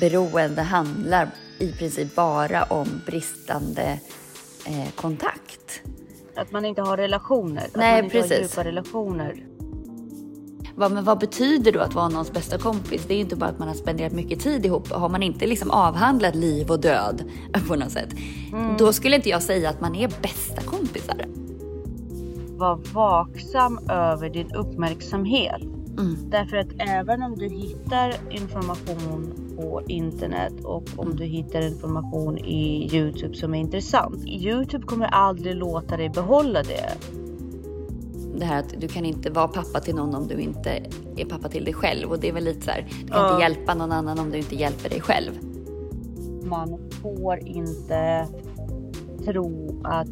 beroende handlar i princip bara om bristande eh, kontakt. Att man inte har relationer. Nej, att man inte precis. har djupa relationer. Vad, men vad betyder då att vara någons bästa kompis? Det är ju inte bara att man har spenderat mycket tid ihop. Har man inte liksom avhandlat liv och död på något sätt, då skulle inte jag säga att man är bästa kompisar. Var vaksam över din uppmärksamhet. Mm. Därför att även om du hittar information på internet och om du hittar information i Youtube som är intressant. Youtube kommer aldrig låta dig behålla det. Det här att du kan inte vara pappa till någon om du inte är pappa till dig själv. Och det är väl lite så här, du kan Ja. inte hjälpa någon annan om du inte hjälper dig själv. Man får inte tro att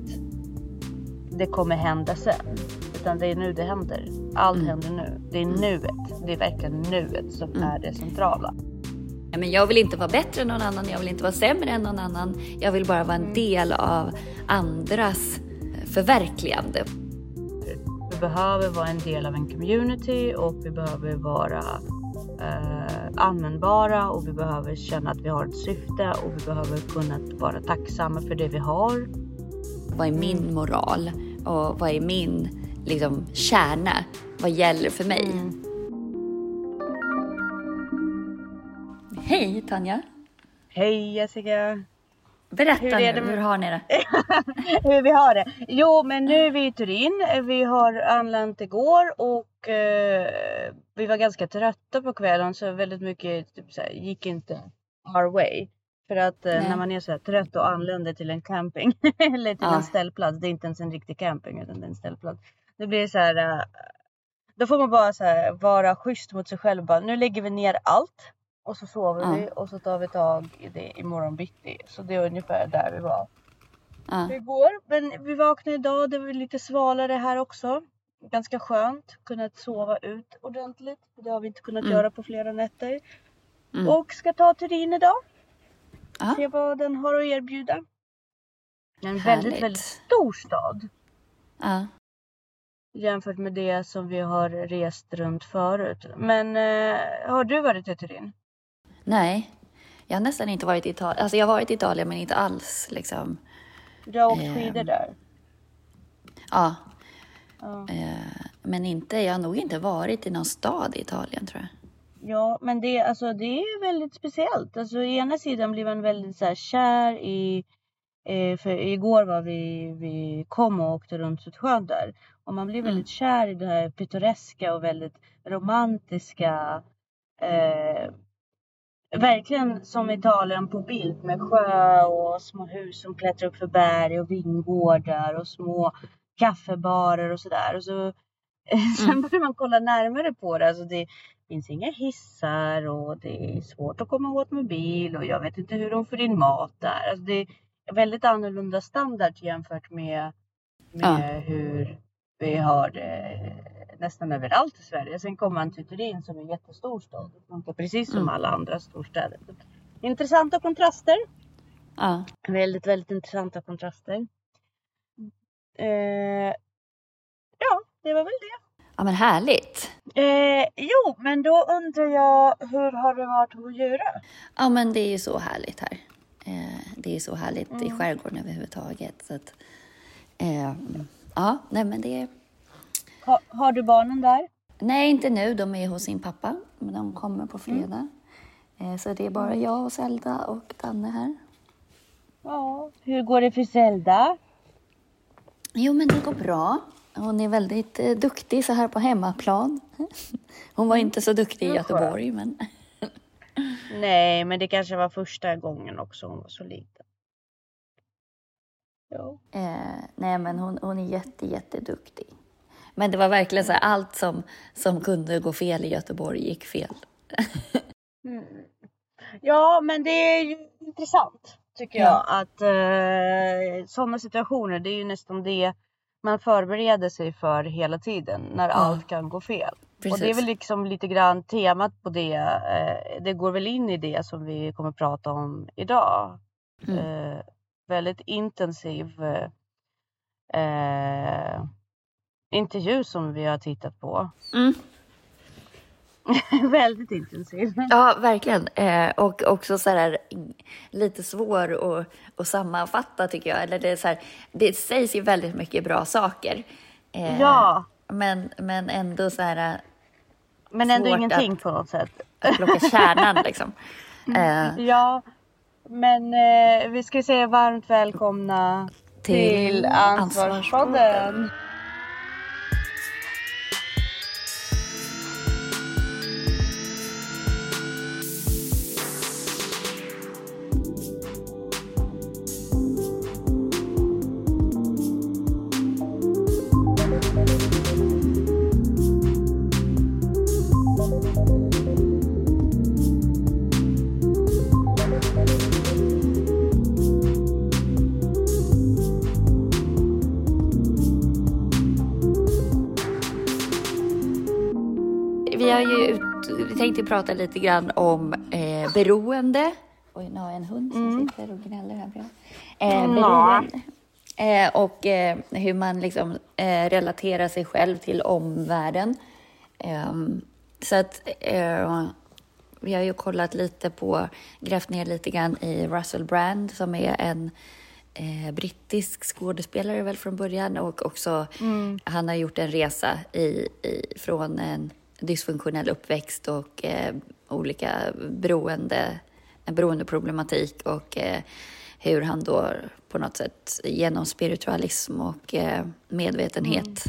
det kommer hända sen. Utan det är nu det händer. Allt Mm. händer nu. Det är nuet. Det är verkligen nuet som är det centrala. Ja, Men jag vill inte vara bättre än någon annan, jag vill inte vara sämre än någon annan. Jag vill bara vara en del av andras förverkligande. Vi behöver vara en del av en community och vi behöver vara eh, användbara och vi behöver känna att vi har ett syfte och vi behöver kunna vara tacksamma för det vi har. Vad är min moral? Och vad är min liksom, kärna? Vad gäller för mig? Hej Tanja! Hej Jessica! Berätta Hur nu, hur har ni det? Hur vi har det? Jo, men nu är vi i Turin. Vi har anlänt igår och eh, vi var ganska trötta på kvällen så väldigt mycket typ, så här, gick inte our way. För att eh, när man är så här trött och anländer till en camping eller till Ja. en ställplats, det är inte ens en riktig camping utan det är en ställplats. Det blir så här, eh, då får man bara så här, vara schysst mot sig själv. Bara, nu lägger vi ner allt och så sover Ja. vi och så tar vi tag i det imorgon bitti. Så det är ungefär där vi var Ja. igår. Men vi vaknade idag, det var lite svalare här också. Ganska skönt, kunnat sova ut ordentligt. Det har vi inte kunnat Mm. göra på flera nätter. Mm. Och ska ta Turin idag. Ja. Se vad den har att erbjuda. En Härligt. väldigt, väldigt stor stad. Ja. Jämfört med det som vi har rest runt förut. Men eh, har du varit i Turin? Nej, jag har nästan inte varit i Italien. Alltså jag har varit i Italien men inte alls liksom. Du har åkt Ehm. skidor där? Ja, Ja. eh, men inte, jag har nog inte varit i någon stad i Italien tror jag. Ja, men det, alltså, det är väldigt speciellt. Alltså, å ena sidan blir man väldigt så här, kär i... Eh, för igår var vi, vi kom och åkte runt så skönt där. Och man blir Mm. väldigt kär i det här pittoreska och väldigt romantiska. Eh, verkligen som Italien på bild med sjö och små hus som klättrar upp för berg och vingårdar och små kaffebarer och sådär. Och så, sen börjar man kolla närmare på det. Alltså det finns inga hissar och det är svårt att komma åt med bil och jag vet inte hur de får in mat där. Alltså det är väldigt annorlunda standard jämfört med, med hur vi har det nästan överallt i Sverige. Sen kommer man till Turin som är en jättestor stad. Det funkar precis som Mm. alla andra storstäder. Intressanta kontraster. Ja, Väldigt, väldigt intressanta kontraster. Eh, ja, det var väl det. ja men härligt. Eh, jo, men då undrar jag hur har det varit på Djurö? Ja men det är ju så härligt här. Eh, det är så härligt i Mm. skärgården överhuvudtaget. Så att, eh, ja, nej men det är... Ha, har du barnen där? Nej, inte nu. De är hos sin pappa. Men de kommer på fredag. Eh, så det är bara jag och Zelda och Danne här. Ja. Hur går det för Zelda? Jo, men det går bra. Hon är väldigt eh, duktig så här på hemmaplan. Hon var inte så duktig i skönt. Göteborg, men... Nej, men det kanske var första gången också hon var så liten. Ja. Eh, nej, men hon, hon är jätte, jätteduktig. Men det var verkligen så här, allt som, som kunde gå fel i Göteborg gick fel. Mm. Ja, men det är ju intressant tycker Ja. jag att eh, sådana situationer, det är ju nästan det man förbereder sig för hela tiden när allt kan gå fel. Och det är Precis. väl liksom lite grann temat på det. Eh, det går väl in i det som vi kommer prata om idag. Mm. Eh, väldigt intensiv eh, intervju som vi har tittat på. Mm. Väldigt intensiv. Ja, verkligen. Eh, och också så här, lite svår att, att sammanfatta tycker jag. Eller det, är så här, det sägs ju väldigt mycket bra saker. Eh, ja. Men, men ändå så här... Men ändå ingenting att, på något sätt. Att plocka kärnan liksom. Eh. Ja, men eh, vi ska säga varmt välkomna till, till Ansvarspodden. Tänkte prata lite grann om eh, beroende. Oj, nu har jag en hund som mm. sitter och gnäller här bredvid. Eh, beroende. Eh, och eh, hur man liksom eh, relaterar sig själv till omvärlden. Ehm, så att eh, vi har ju kollat lite på, grävt ner lite grann i Russell Brand som är en eh, brittisk skådespelare väl från början och också mm. han har gjort en resa i, i, från en dysfunktionell uppväxt och eh, olika beroende, beroendeproblematik och eh, hur han då på något sätt genom spiritualism och eh, medvetenhet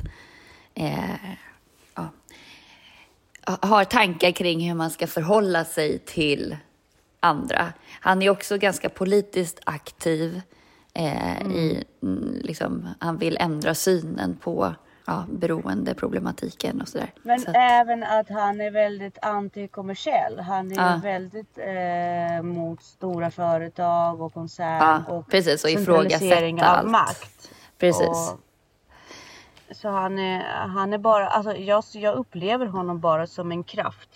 mm. ja, har tankar kring hur man ska förhålla sig till andra. Han är också ganska politiskt aktiv. Eh, mm. i, mm, liksom, han vill ändra synen på ja, beroendeproblematiken och sådär. Men så att... även att han är väldigt antikommersiell. Han är ja. väldigt eh, mot stora företag och koncern ja, och precis, och centralisering av allt. makt. Precis. Och, så han är, han är bara, alltså jag, jag upplever honom bara som en kraft.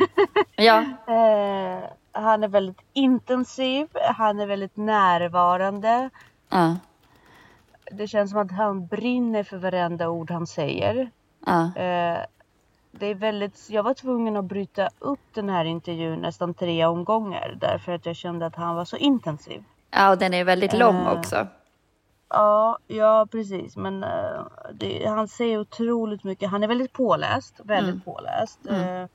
ja. eh, han är väldigt intensiv, han är väldigt närvarande. Ja det känns som att han brinner för varenda ord han säger. Ja. Eh, det är väldigt, jag var tvungen att bryta upp den här intervjun nästan tre omgångar därför att jag kände att han var så intensiv. Ja, och den är väldigt lång eh, också. Ja, ja precis. Men uh, det, han säger otroligt mycket. Han är väldigt påläst. Väldigt mm. påläst. Mm. Uh,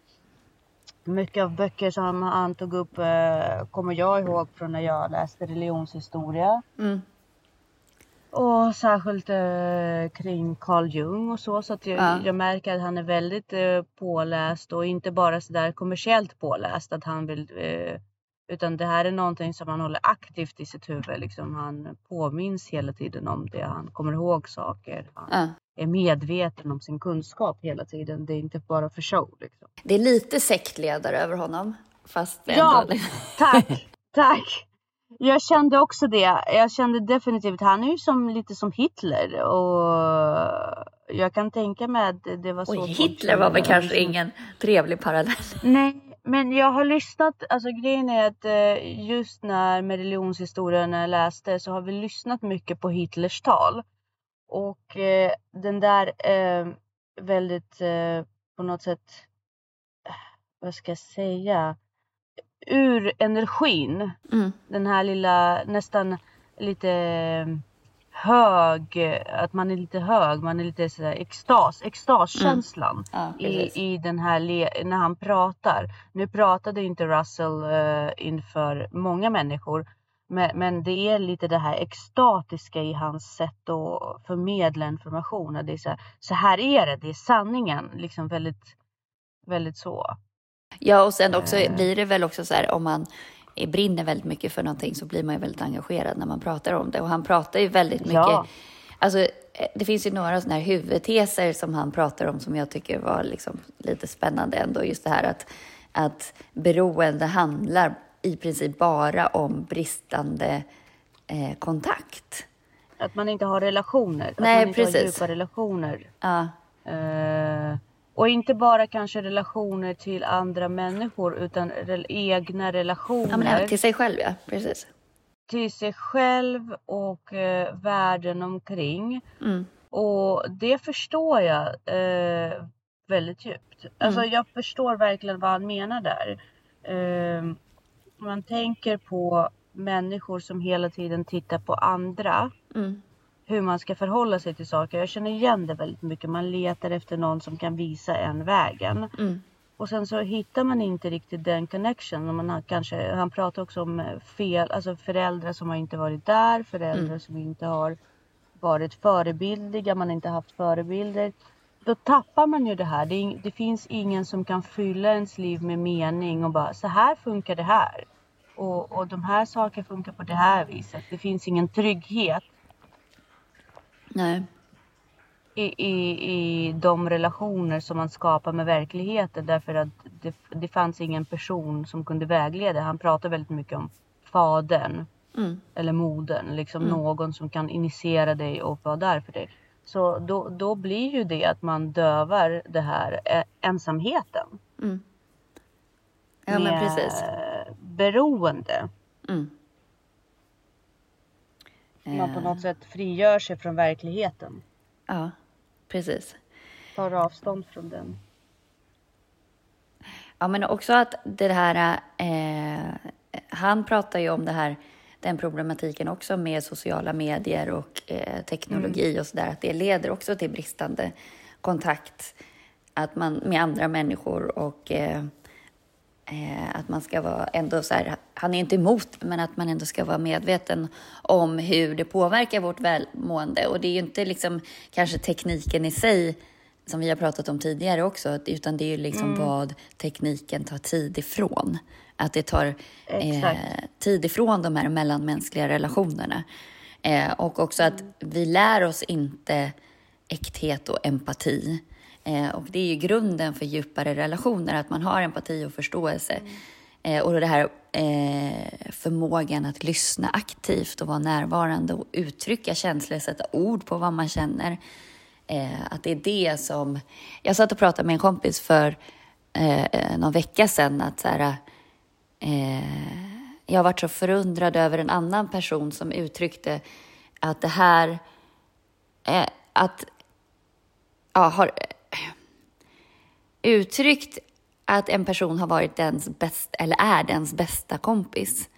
mycket av böcker som han tog upp uh, kommer jag ihåg från när jag läste religionshistoria. Mm. Och särskilt eh, kring Carl Jung och så. Så att jag, ja. jag märker att han är väldigt eh, påläst och inte bara sådär kommersiellt påläst. Att han vill, eh, utan det här är någonting som han håller aktivt i sitt huvud. Liksom han påminns hela tiden om det. Han kommer ihåg saker. Han ja. är medveten om sin kunskap hela tiden. Det är inte bara för show. Liksom. Det är lite sektledare över honom. Fast ja, tack, tack. Jag kände också det. Jag kände definitivt, han är ju som, lite som Hitler och jag kan tänka mig att det var så. Oj, Hitler var väl kanske ingen trevlig parallell. Nej, men jag har lyssnat, alltså grejen är att eh, just när med religionshistorien jag läste så har vi lyssnat mycket på Hitlers tal. Och eh, den där eh, väldigt på något sätt, vad ska jag säga, ur energin. Mm. Den här lilla nästan lite hög, att man är lite hög, man är lite sådär extas, extaskänslan mm. ja, i, i den här, när han pratar. Nu pratade inte Russell uh, inför många människor, men, men, det är lite det här extatiska i hans sätt att förmedla information. Det är så, här, så här är det, det är sanningen, liksom väldigt, väldigt så. Ja, och sen också eh. blir det väl också så här om man brinner väldigt mycket för någonting så blir man ju väldigt engagerad när man pratar om det. Och han pratar ju väldigt mycket. Ja. Alltså, eh, det finns ju några sådana här huvudteser som han pratar om som jag tycker var liksom lite spännande ändå. Just det här att, att beroende handlar i princip bara om bristande eh, kontakt. Att man inte har relationer. Nej, att man inte precis. har djupa relationer. Ja. Eh, och inte bara kanske relationer till andra människor utan re egna relationer. Ja, men till sig själv ja, precis. Till sig själv och eh, världen omkring. Mm. Och det förstår jag. Eh, väldigt djupt. Alltså jag förstår verkligen vad han menar där. Uh, man tänker på människor som hela tiden tittar på andra. Mm. Hur man ska förhålla sig till saker. Jag känner igen det väldigt mycket. Man letar efter någon som kan visa en vägen. Mm. Och sen så hittar man inte riktigt den connection. Man har kanske, han pratar också om eh, fel, alltså föräldrar som har inte varit där. Föräldrar Mm. som inte har varit förebildliga. Man har inte haft förebilder. Då tappar man ju det här. Det, är, det finns ingen som kan fylla ens liv med mening och bara så här funkar det här. Och, och de här sakerna funkar på det här viset. Det finns ingen trygghet Nej. i, i, i de relationer som man skapar med verkligheten därför att det, det fanns ingen person som kunde vägleda. Han pratar väldigt mycket om fadern Mm. eller modern, liksom någon som kan initiera dig och vara där för dig. Så då, då blir ju det att man dövar det här eh, ensamheten Mm. Ja men precis. beroende. Mm. Man på Eh, något sätt frigör sig från verkligheten. Ja, precis. Tar avstånd från den. Ja, men också att det här... Eh, han pratar ju om det här, den problematiken också med sociala medier och eh, teknologi och sådär. Att det leder också till bristande kontakt att man, med andra människor och eh, eh, att man ska vara ändå så här, han är inte emot, men att man ändå ska vara medveten om hur det påverkar vårt välmående. Och det är ju inte liksom kanske tekniken i sig, som vi har pratat om tidigare också, utan det är ju liksom vad tekniken tar tid ifrån. Att det tar eh, tid ifrån de här mellanmänskliga relationerna. Eh, och också att vi lär oss inte äkthet och empati. Eh, och det är ju grunden för djupare relationer, att man har empati och förståelse. Mm. och det här eh, förmågan att lyssna aktivt och vara närvarande och uttrycka känslor, sätta ord på vad man känner. Att det är det som... Jag satt och pratade med en kompis för eh, någon vecka sedan att så här, eh, jag har varit så förundrad över en annan person som uttryckte att det här... Eh, att... Ja, har uttryckt att en person har varit ens bäst, eller är ens bästa kompis.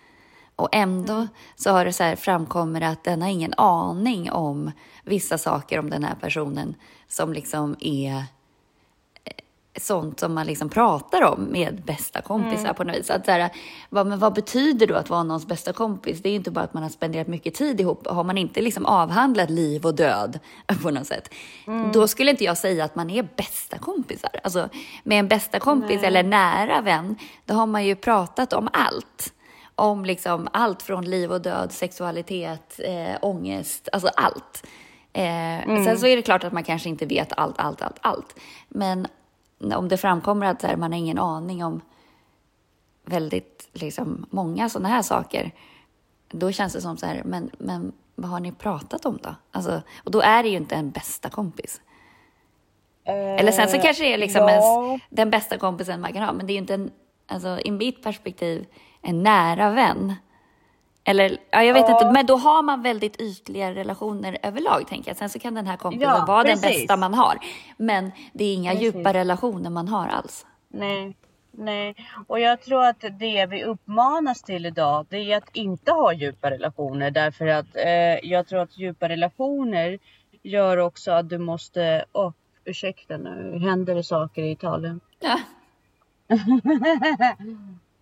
Och ändå så har det så här framkommit att den har ingen aning om vissa saker om den här personen som liksom är sånt som man liksom pratar om med bästa kompisar på något vis. Att så här, vad, men vad betyder då att vara någons bästa kompis? Det är ju inte bara att man har spenderat mycket tid ihop. Har man inte liksom avhandlat liv och död på något sätt, då skulle inte jag säga att man är bästa kompisar. Alltså, med en bästa kompis eller nära vän, då har man ju pratat om allt. Om liksom allt från liv och död, sexualitet, eh, ångest, alltså allt. Eh, Sen så är det klart att man kanske inte vet allt, allt, allt, allt. Men om det framkommer att här, man har ingen aning om väldigt liksom, många sådana här saker, då känns det som så här, men, men vad har ni pratat om då? Alltså, och då är det ju inte en bästa kompis. Eller sen så kanske det är liksom ja. ens, den bästa kompisen man kan ha, men det är ju inte en, alltså i mitt perspektiv, en nära vän. Eller, ja, jag vet Ja. inte, men då har man väldigt ytliga relationer överlag, tänker jag. Sen så kan den här kompisen Ja, vara den precis. bästa man har. Men det är inga Precis. djupa relationer man har alls. Nej, nej. Och jag tror att det vi uppmanas till idag, det är att inte ha djupa relationer. Därför att eh, jag tror att djupa relationer gör också att du måste... Åh, ursäkta nu händer det saker i Italien. Ja.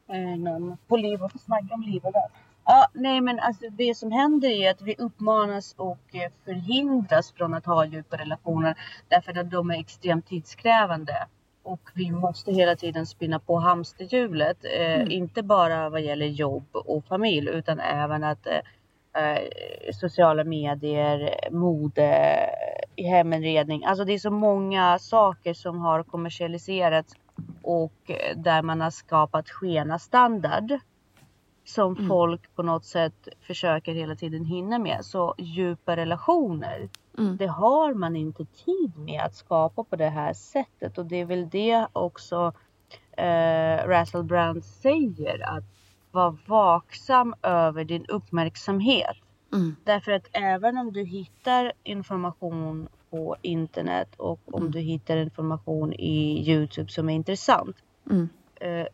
Eh, någon på liv och snacka om liv och död. Ja, nej men alltså det som händer är att vi uppmanas och eh, förhindras från att ha djupa relationer därför att de är extremt tidskrävande. Och vi måste hela tiden spinna på hamsterhjulet. Eh, Inte bara vad gäller jobb och familj utan även att eh, eh, sociala medier, mode, heminredning. Alltså det är så många saker som har kommersialiserats och eh, där man har skapat skena standard som folk på något sätt försöker hela tiden hinna med. Så djupa relationer, Mm. det har man inte tid med att skapa på det här sättet. Och det är väl det också eh, Russell Brand säger. Att vara vaksam över din uppmärksamhet. Mm. Därför att även om du hittar information på på internet och om Mm. du hittar information i Youtube som är intressant. Mm. Eh,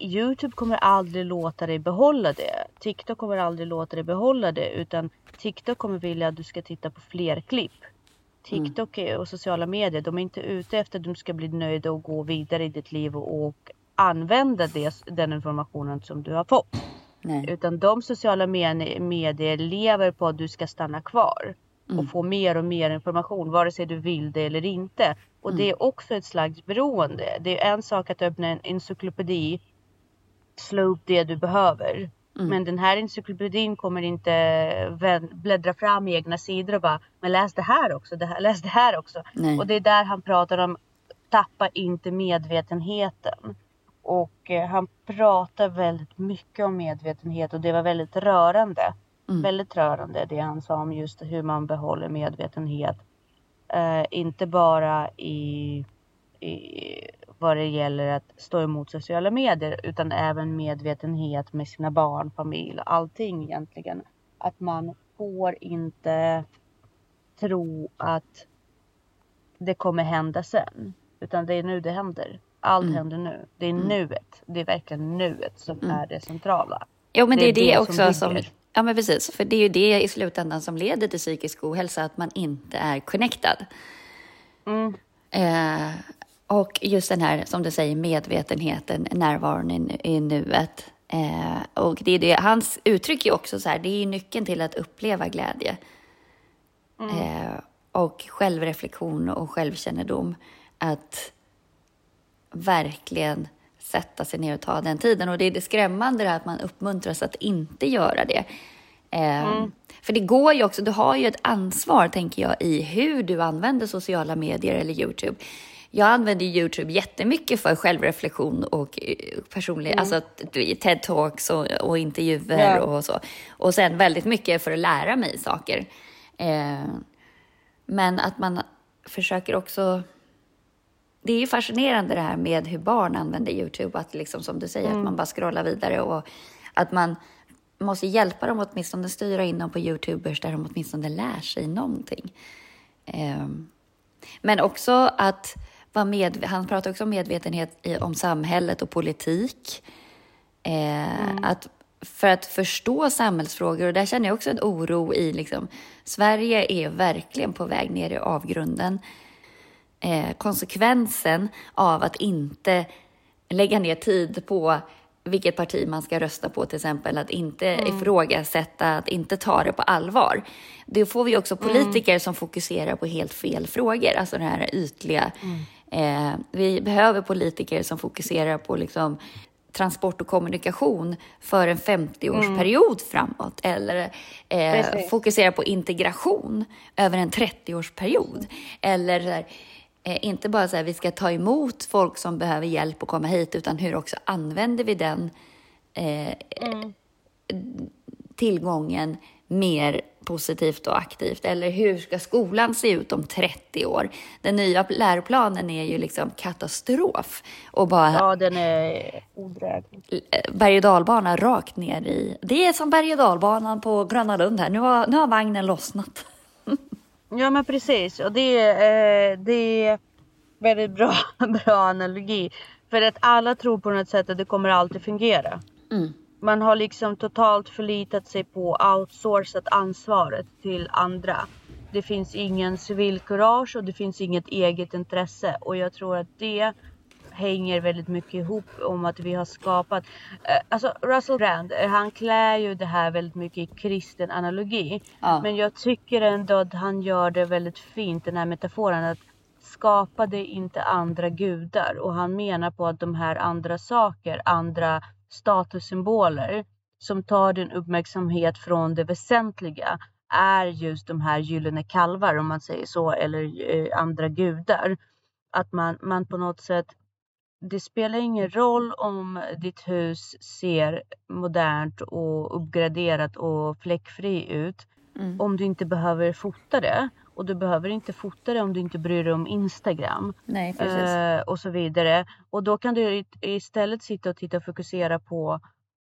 Youtube kommer aldrig låta dig behålla det. TikTok kommer aldrig låta dig behålla det utan TikTok kommer vilja att du ska titta på fler klipp. TikTok är- och sociala medier, de är inte ute efter att du ska bli nöjd och gå vidare i ditt liv och, och använda det, den informationen som du har fått. Nej. Utan de sociala medier lever på att du ska stanna kvar Mm. och få mer och mer information vare sig du vill det eller inte. Och det är också ett slags beroende. Det är en sak att öppna en encyklopedi, slå upp det du behöver. Men den här encyklopedin kommer inte bläddra fram i egna sidor och bara men läs det här också, det här, läs det här också. Nej. Och det är där han pratar om tappa inte medvetenheten. Och eh, han pratar väldigt mycket om medvetenhet och det var väldigt rörande. Mm. Väldigt rörande det han sa om just hur man behåller medvetenhet. Eh, inte bara i, i vad det gäller att stå emot sociala medier utan även medvetenhet med sina barn, familj, allting egentligen. Att man får inte tro att det kommer hända sen. Utan det är nu det händer. Allt Mm. händer nu. Det är nuet. Det är verkligen nuet som Mm. är det centrala. Jo, men det, Det är det, det som också som... bygger. Ja, men precis. För det är ju det i slutändan som leder till psykisk ohälsa, att man inte är connectad. Mm. Eh, och just den här, som du säger, medvetenheten, närvaron i, i nuet. Eh, och det är det, hans uttryck är också så här, det är ju nyckeln till att uppleva glädje. Eh, och självreflektion och självkännedom. Att verkligen sätta sig ner och ta den tiden. Och det är det skrämmande det här att man uppmuntras att inte göra det. Eh, För det går ju också, du har ju ett ansvar tänker jag i hur du använder sociala medier eller Youtube. Jag använder Youtube jättemycket för självreflektion och eh, personlig, alltså att- TED-talks och, och intervjuer Ja. och så. Och sen väldigt mycket för att lära mig saker. Eh, men att man försöker också... Det är ju fascinerande det här med hur barn använder Youtube. Att liksom som du säger, att man bara scrollar vidare och att man måste hjälpa dem åtminstone styra in dem på Youtubers där de åtminstone lär sig någonting. Ehm, men också att vara med, han pratar också om medvetenhet i, om samhället och politik. Eh, att, för att förstå samhällsfrågor, och där känner jag också en oro i liksom, Sverige är verkligen på väg ner i avgrunden. Eh, konsekvensen av att inte lägga ner tid på vilket parti man ska rösta på till exempel, att inte ifrågasätta, att inte ta det på allvar. Då får vi också politiker som fokuserar på helt fel frågor, alltså det här ytliga. Eh, vi behöver politiker som fokuserar på liksom transport och kommunikation för en 50-årsperiod framåt eller eh, fokusera på integration över en 30-årsperiod. Eller här, eh, inte bara så här, vi ska ta emot folk som behöver hjälp och komma hit, utan hur också använder vi den eh, tillgången mer positivt och aktivt? Eller hur ska skolan se ut om 30 år? Den nya läroplanen är ju liksom katastrof och bara Ja, den är odräglig. berg och dalbana rakt ner i... Det är som berg och dalbanan på Gröna Lund här. Nu har, nu har vagnen lossnat. Ja, men precis. Och det är, eh, det är väldigt bra, bra analogi. För att alla tror på något sätt att det kommer alltid fungera. Mm. Man har liksom totalt förlitat sig på outsourcat ansvaret till andra. Det finns ingen civilkurage och det finns inget eget intresse. Och jag tror att det hänger väldigt mycket ihop om att vi har skapat. Eh, Alltså Russell Brand, eh, han klär ju det här väldigt mycket i kristen analogi. Ja. Men jag tycker ändå att han gör det väldigt fint, den här metaforen. att skapade inte andra gudar. Och han menar på att de här andra saker, andra statussymboler som tar din uppmärksamhet från det väsentliga är just de här gyllene kalvar om man säger så eller eh, andra gudar. Att man, man på något sätt det spelar ingen roll om ditt hus ser modernt och uppgraderat och fläckfri ut Mm. om du inte behöver fota det. Och du behöver inte fota det om du inte bryr dig om Instagram. Nej. Eh, och så vidare. Och då kan du istället sitta och titta och fokusera på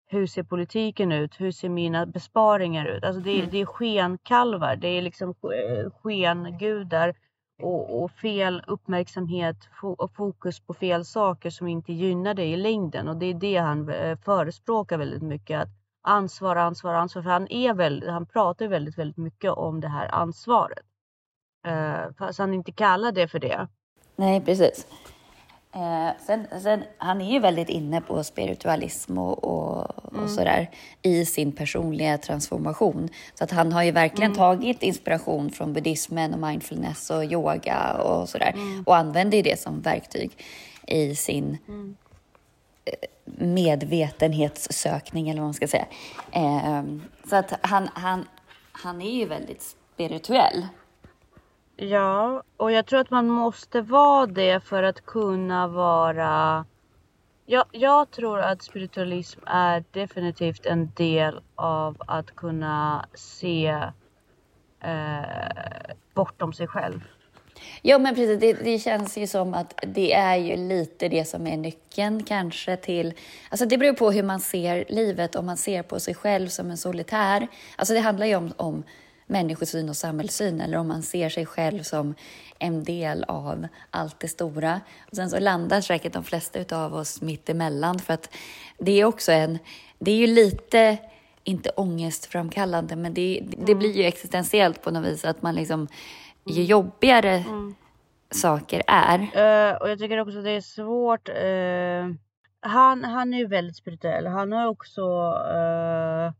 hur ser politiken ut? Hur ser mina besparingar ut? Alltså det, är- Mm. det är skenkalvar. Det är liksom sk- skengudar och, och fel uppmärksamhet och fokus på fel saker som inte gynnar dig i längden. Och det är det han eh, förespråkar väldigt mycket. Att ansvar, ansvar, ansvar. För han, är väldigt, han pratar väldigt, väldigt mycket om det här ansvaret. Uh, fast han inte kallar det för det. Nej, precis. Eh, sen, sen, han är ju väldigt inne på spiritualism och, och, mm. och sådär i sin personliga transformation. Så att han har ju verkligen mm. tagit inspiration från buddhismen och mindfulness och yoga och sådär mm. och använder det som verktyg i sin mm. eh, medvetenhetssökning eller vad man ska säga. Eh, så att han, han, han är ju väldigt spirituell. Ja, och jag tror att man måste vara det för att kunna vara... Jag, jag tror att spiritualism är definitivt en del av att kunna se eh, bortom sig själv. Ja, men precis. Det, det, känns ju som att det är ju lite det som är nyckeln kanske till... Alltså det beror på hur man ser livet, om man ser på sig själv som en solitär. Alltså det handlar ju om, om människosyn och samhällssyn eller om man ser sig själv som en del av allt det stora. Och sen så landar säkert de flesta av oss mitt emellan för att det är också en, det är ju lite, inte ångestframkallande, men det, det mm. blir ju existentiellt på något vis att man liksom, ju mm. jobbigare mm. saker är. Uh, och jag tycker också det är svårt. Uh, han, han är ju väldigt spirituell. Han har också uh,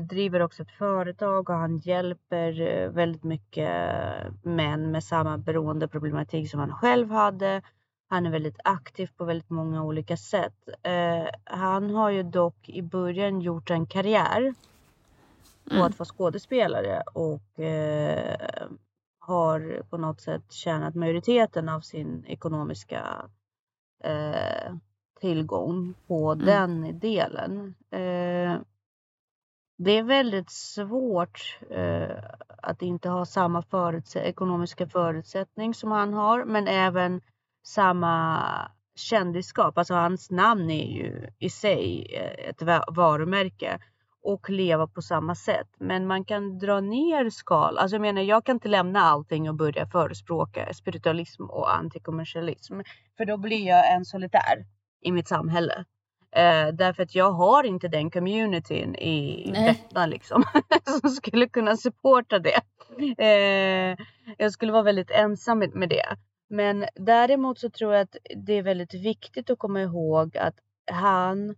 driver också ett företag och han hjälper eh, väldigt mycket män med samma beroendeproblematik som han själv hade. Han är väldigt aktiv på väldigt många olika sätt. Eh, han har ju dock i början gjort en karriär på mm. att vara skådespelare och har på något sätt tjänat majoriteten av sin ekonomiska tillgång på mm. den delen det är väldigt svårt eh, att inte ha samma förutse ekonomiska förutsättning som han har, men även samma kändisskap. Alltså hans namn är ju i sig eh, ett varumärke och leva på samma sätt. Men man kan dra ner skal. Alltså jag menar, jag kan inte lämna allting och börja förespråka spiritualism och antikommersialism. För då blir jag en solitär i mitt samhälle. Eh, därför att jag har inte den communityn i Nej. detta liksom. som skulle kunna supporta det. Eh, jag skulle vara väldigt ensam med, med det. Men däremot så tror jag att det är väldigt viktigt att komma ihåg att han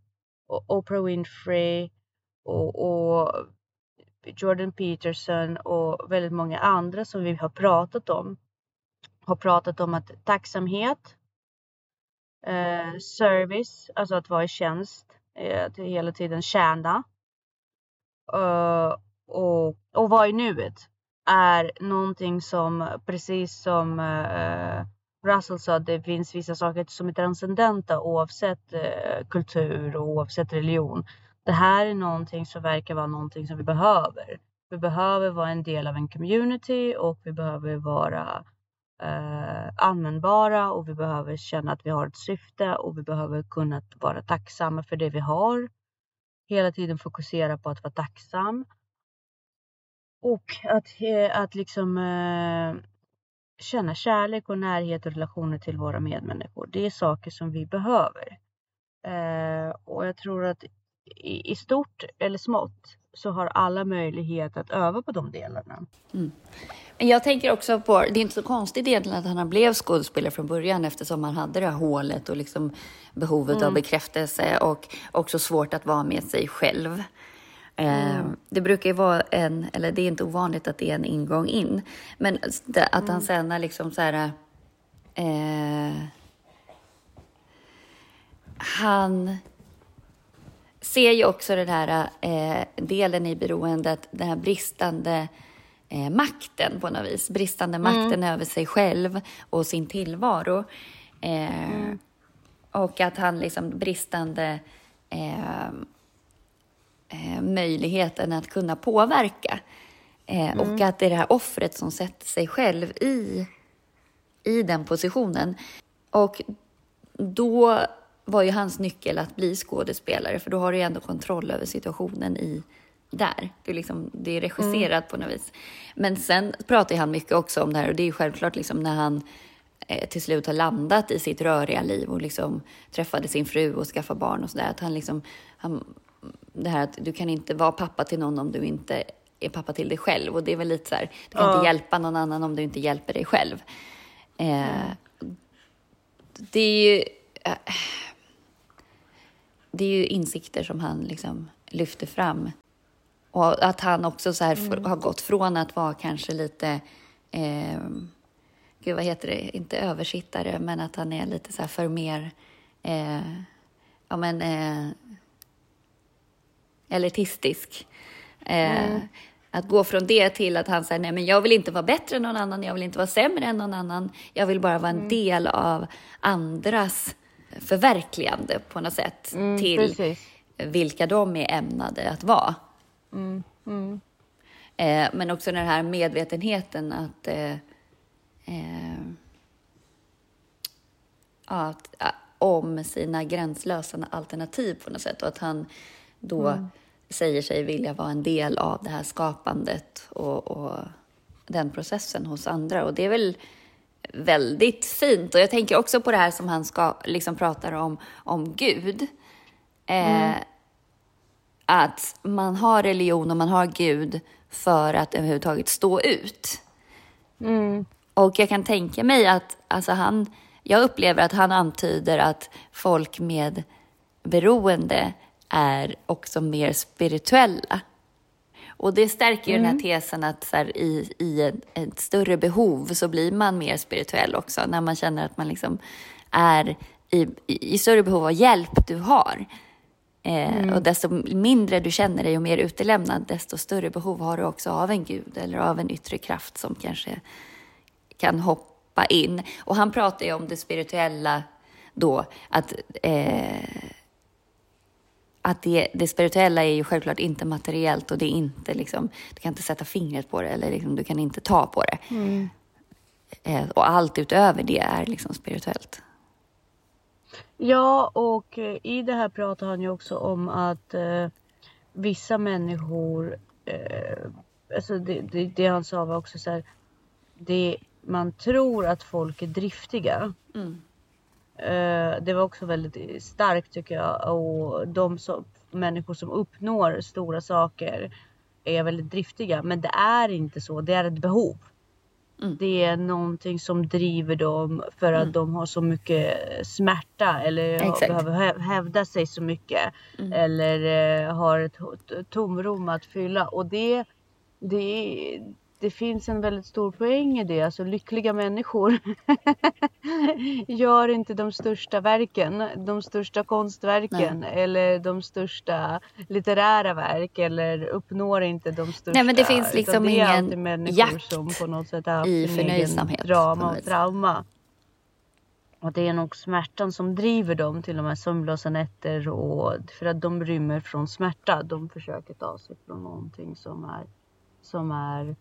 och Oprah Winfrey och, och Jordan Peterson och väldigt många andra som vi har pratat om har pratat om att tacksamhet Eh, service, alltså att vara i tjänst, eh, till hela tiden tjäna. Eh, och, och vara i nuet är någonting som precis som eh, Russell sa, det finns vissa saker som är transcendenta oavsett eh, kultur och oavsett religion. Det här är någonting som verkar vara någonting som vi behöver. Vi behöver vara en del av en community och vi behöver vara eh, användbara och vi behöver känna att vi har ett syfte och vi behöver kunna vara tacksamma för det vi har. Hela tiden fokusera på att vara tacksam. Och att, eh, att liksom eh, känna kärlek och närhet och relationer till våra medmänniskor. Det är saker som vi behöver. Eh, och jag tror att i, i, stort eller smått så har alla möjlighet att öva på de delarna. Mm. Jag tänker också på, det är inte så konstigt egentligen att han blev skådespelare från början eftersom han hade det här hålet och liksom behovet mm. av bekräftelse och också svårt att vara med sig själv. Eh, mm. Det brukar ju vara en, eller det är inte ovanligt att det är en ingång in, men att han mm. sen är liksom så här... Eh, han ser ju också den här eh, delen i beroendet, den här bristande eh, makten på något vis. Bristande mm. makten över sig själv och sin tillvaro. Eh, mm. Och att han liksom bristande eh, eh, möjligheten att kunna påverka. Eh, mm. Och att det är det här offret som sätter sig själv i, i den positionen. Och då var ju hans nyckel att bli skådespelare, för då har du ju ändå kontroll över situationen i, där. Det är, liksom, det är regisserat mm. på något vis. Men sen pratar han mycket också om det här och det är ju självklart liksom när han eh, till slut har landat i sitt röriga liv och liksom träffade sin fru och skaffade barn och sådär. Att han liksom, han, det här att du kan inte vara pappa till någon om du inte är pappa till dig själv. Och det är väl lite så här, du kan ja. inte hjälpa någon annan om du inte hjälper dig själv. Eh, mm. Det är ju... Eh, det är ju insikter som han liksom lyfter fram. Och att han också så här mm. har gått från att vara kanske lite... Eh, gud, vad heter det? Inte översittare, men att han är lite så här för mer... Eh, ja, men... Eh, elitistisk. Eh, mm. Att gå från det till att han säger nej men jag vill inte vara bättre än någon annan, jag vill inte vara sämre än någon annan. Jag vill bara vara en mm. del av andras förverkligande på något sätt mm, till precis. vilka de är ämnade att vara. Mm, mm. Eh, men också den här medvetenheten att, eh, eh, att, om sina gränslösa alternativ på något sätt och att han då mm. säger sig vilja vara en del av det här skapandet och, och den processen hos andra. Och det är väl väldigt fint. Och jag tänker också på det här som han ska, liksom pratar om, om Gud. Eh, mm. Att man har religion och man har Gud för att överhuvudtaget stå ut. Mm. Och jag kan tänka mig att alltså han, jag upplever att han antyder att folk med beroende är också mer spirituella. Och det stärker mm. den här mm. tesen att så här, i, i ett, ett, större behov så blir man mer spirituell också. När man känner att man liksom är i, i, i större behov av hjälp du har. Eh, mm. Och desto mindre du känner dig och mer utelämnad, desto större behov har du också av en gud eller av en yttre kraft som kanske kan hoppa in. Och han pratar ju om det spirituella då, att eh, att det, det spirituella är ju självklart inte materiellt och det är inte liksom, du kan inte sätta fingret på det eller liksom, du kan inte ta på det. Mm. Eh, och allt utöver det är liksom spirituellt. Ja, och i det här pratar han ju också om att eh, vissa människor, eh, alltså det, det, det, han sa var också så här, det, man tror att folk är driftiga. Mm. Eh, det var också väldigt starkt tycker jag och de som, människor som uppnår stora saker är väldigt driftiga. Men det är inte så, det är ett behov. Mm. Det är någonting som driver dem för att mm. de har så mycket smärta eller Exakt. behöver hävda sig så mycket. Mm. Eller eh, har ett tomrum att fylla. Och det, det, det finns en väldigt stor poäng i det. Alltså lyckliga människor gör inte de största verken, de största konstverken Nej. eller de största litterära verk eller uppnår inte de största. Nej men det finns liksom det ingen jakt som på något sätt har i förnöjsamhet. Drama och trauma. Och det är nog smärtan som driver dem till de här sömnlösa nätter och för att de rymmer från smärta. De försöker ta sig från någonting som är, som är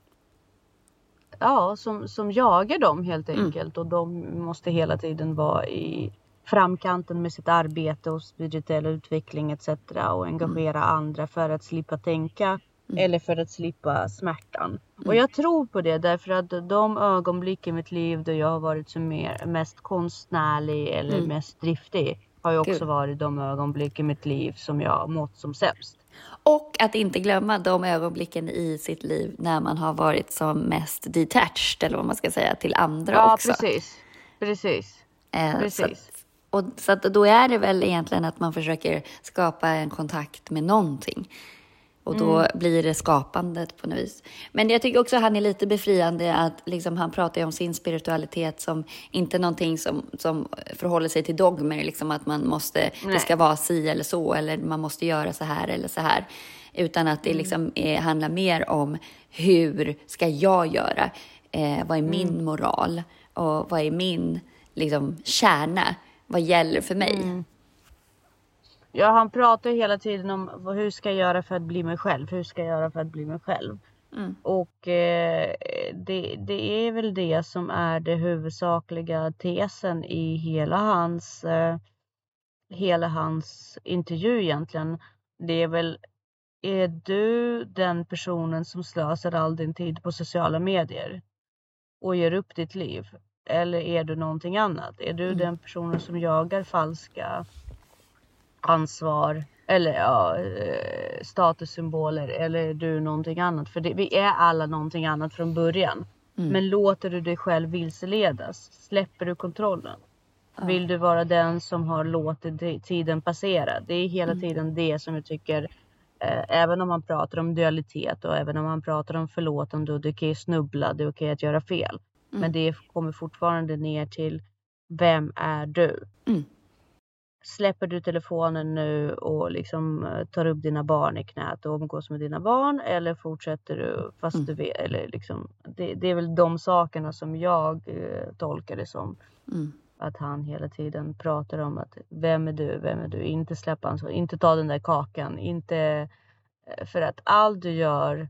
ja, som, som jagar dem helt mm. enkelt. Mm. Och de måste hela tiden vara i framkanten med sitt arbete och spirituell utveckling etc. Och engagera mm. andra för att slippa tänka mm. eller för att slippa smärtan. Och mm. jag tror på det därför att de ögonblick i mitt liv då jag har varit som mer, mest konstnärlig eller mm. mest driftig har ju också Gud. varit de ögonblick i mitt liv som jag mått som sämst. Och att inte glömma de ögonblicken i sitt liv när man har varit som mest detached, eller vad man ska säga, till andra ja, också. Ja, precis. Precis. Eh, precis. Så, att, och, så att då är det väl egentligen att man försöker skapa en kontakt med någonting. Och då mm. blir det skapandet på något vis. Men jag tycker också att han är lite befriande att liksom, han pratar om sin spiritualitet som inte någonting som, som förhåller sig till dogmer, liksom att man måste, det ska vara si eller så, eller man måste göra så här eller så här. Utan att det mm. liksom är, handlar mer om hur ska jag göra? Eh, vad är min mm. moral? Och vad är min liksom, kärna? Vad gäller för mig? Mm. Ja, han pratar hela tiden om hur ska jag göra för att bli mig själv? Hur ska jag göra för att bli mig själv? Mm. Och eh, det, det är väl det som är det huvudsakliga tesen i hela hans, eh, hela hans intervju egentligen. Det är väl är du den personen som slösar all din tid på sociala medier och ger upp ditt liv? Eller är du någonting annat? Är du Mm. den personen som jagar falska ansvar eller ja, eh, statussymboler eller du någonting annat? För det, vi är alla någonting annat från början. Mm. Men låter du dig själv vilseledas? Släpper du kontrollen? Vill du vara den som har låtit tiden passera? Det är hela tiden det som jag tycker, eh, även om man pratar om dualitet och även om man pratar om förlåtande och det är okej att snubbla, det är okej att göra fel. Men det kommer fortfarande ner till, vem är du? Släpper du telefonen nu och liksom eh, tar upp dina barn i knät och umgås med dina barn eller fortsätter du fast Mm. du vet, eller liksom, det, det är väl de sakerna som jag eh, tolkar det som. Mm. Att han hela tiden pratar om att vem är du, vem är du, inte släppa ansvar, inte ta den där kakan, inte eh, för att allt du gör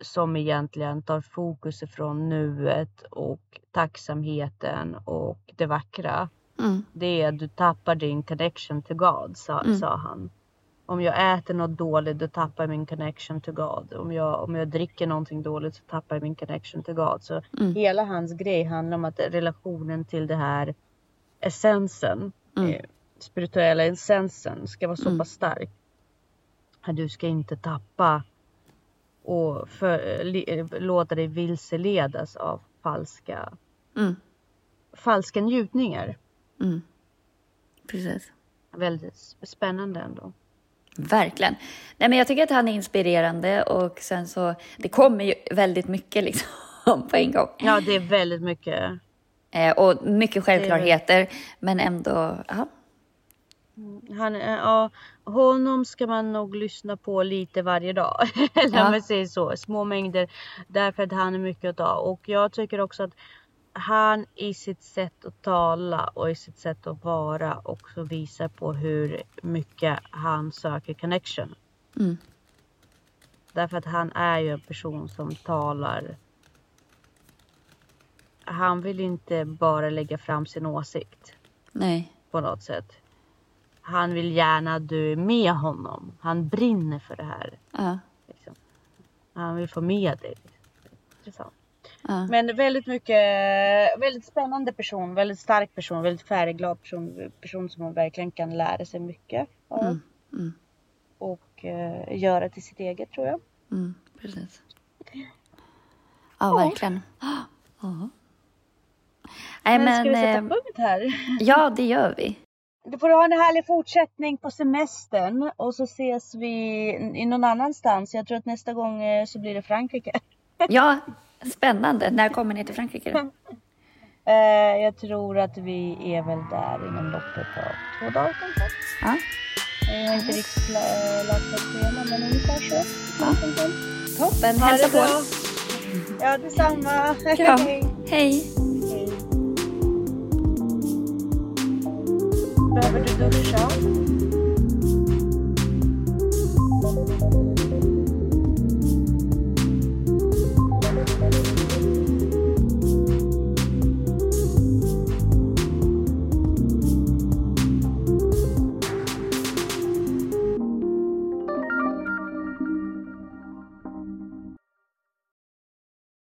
som egentligen tar fokus ifrån nuet och tacksamheten och det vackra. Mm. Det är du tappar din connection to God, sa, Mm. sa han. Om jag äter något dåligt, då tappar jag min connection to God. Om jag, om jag dricker någonting dåligt så tappar jag min connection to God. Så Mm. hela hans grej handlar om att relationen till det här essensen, Mm. eh, spirituella essensen ska vara så Mm. pass stark. Att du ska inte tappa och för, li, eh, låta dig vilseledas av falska, Mm. falska njutningar. Mm. Precis. Väldigt spännande ändå. Verkligen. Nej, men jag tycker att han är inspirerande och sen så, det kommer ju väldigt mycket liksom på en gång. Ja, det är väldigt mycket. Eh, och mycket självklarheter, men ändå, ja. Han, eh, ja, honom ska man nog lyssna på lite varje dag. Eller Ja. man säger så. Små mängder. Därför att han är mycket att ta. Och jag tycker också att han i sitt sätt att tala och i sitt sätt att vara också visar på hur mycket han söker connection. Mm. Därför att han är ju en person som talar. Han vill inte bara lägga fram sin åsikt Nej. på något sätt. Han vill gärna att du är med honom. Han brinner för det här. Ja. Liksom. Han vill få med dig. Intressant. Ja. Men väldigt mycket, väldigt spännande person, väldigt stark person, väldigt färgglad person. Person som man verkligen kan lära sig mycket av. Mm. Mm. Och eh, göra till sitt eget tror jag. Mm. Precis. Ja, verkligen. Ja. Nej, Men, men, ska vi sätta eh, punkt här? ja, det gör vi. Du får ha en härlig fortsättning på semestern och så ses vi i någon annanstans. Jag tror att nästa gång eh, så blir det Frankrike. Ja, spännande. När kommer ni till Frankrike? då? Eh, jag tror att vi är väl där inom loppet av två dagar kanske. Ja. Jag har inte riktigt la- lagt ett schema men ungefär så. Ja. Toppen, Ha hälsa det på. bra. Ja detsamma. Kram. Hej. Hej. Hej. Behöver du duscha?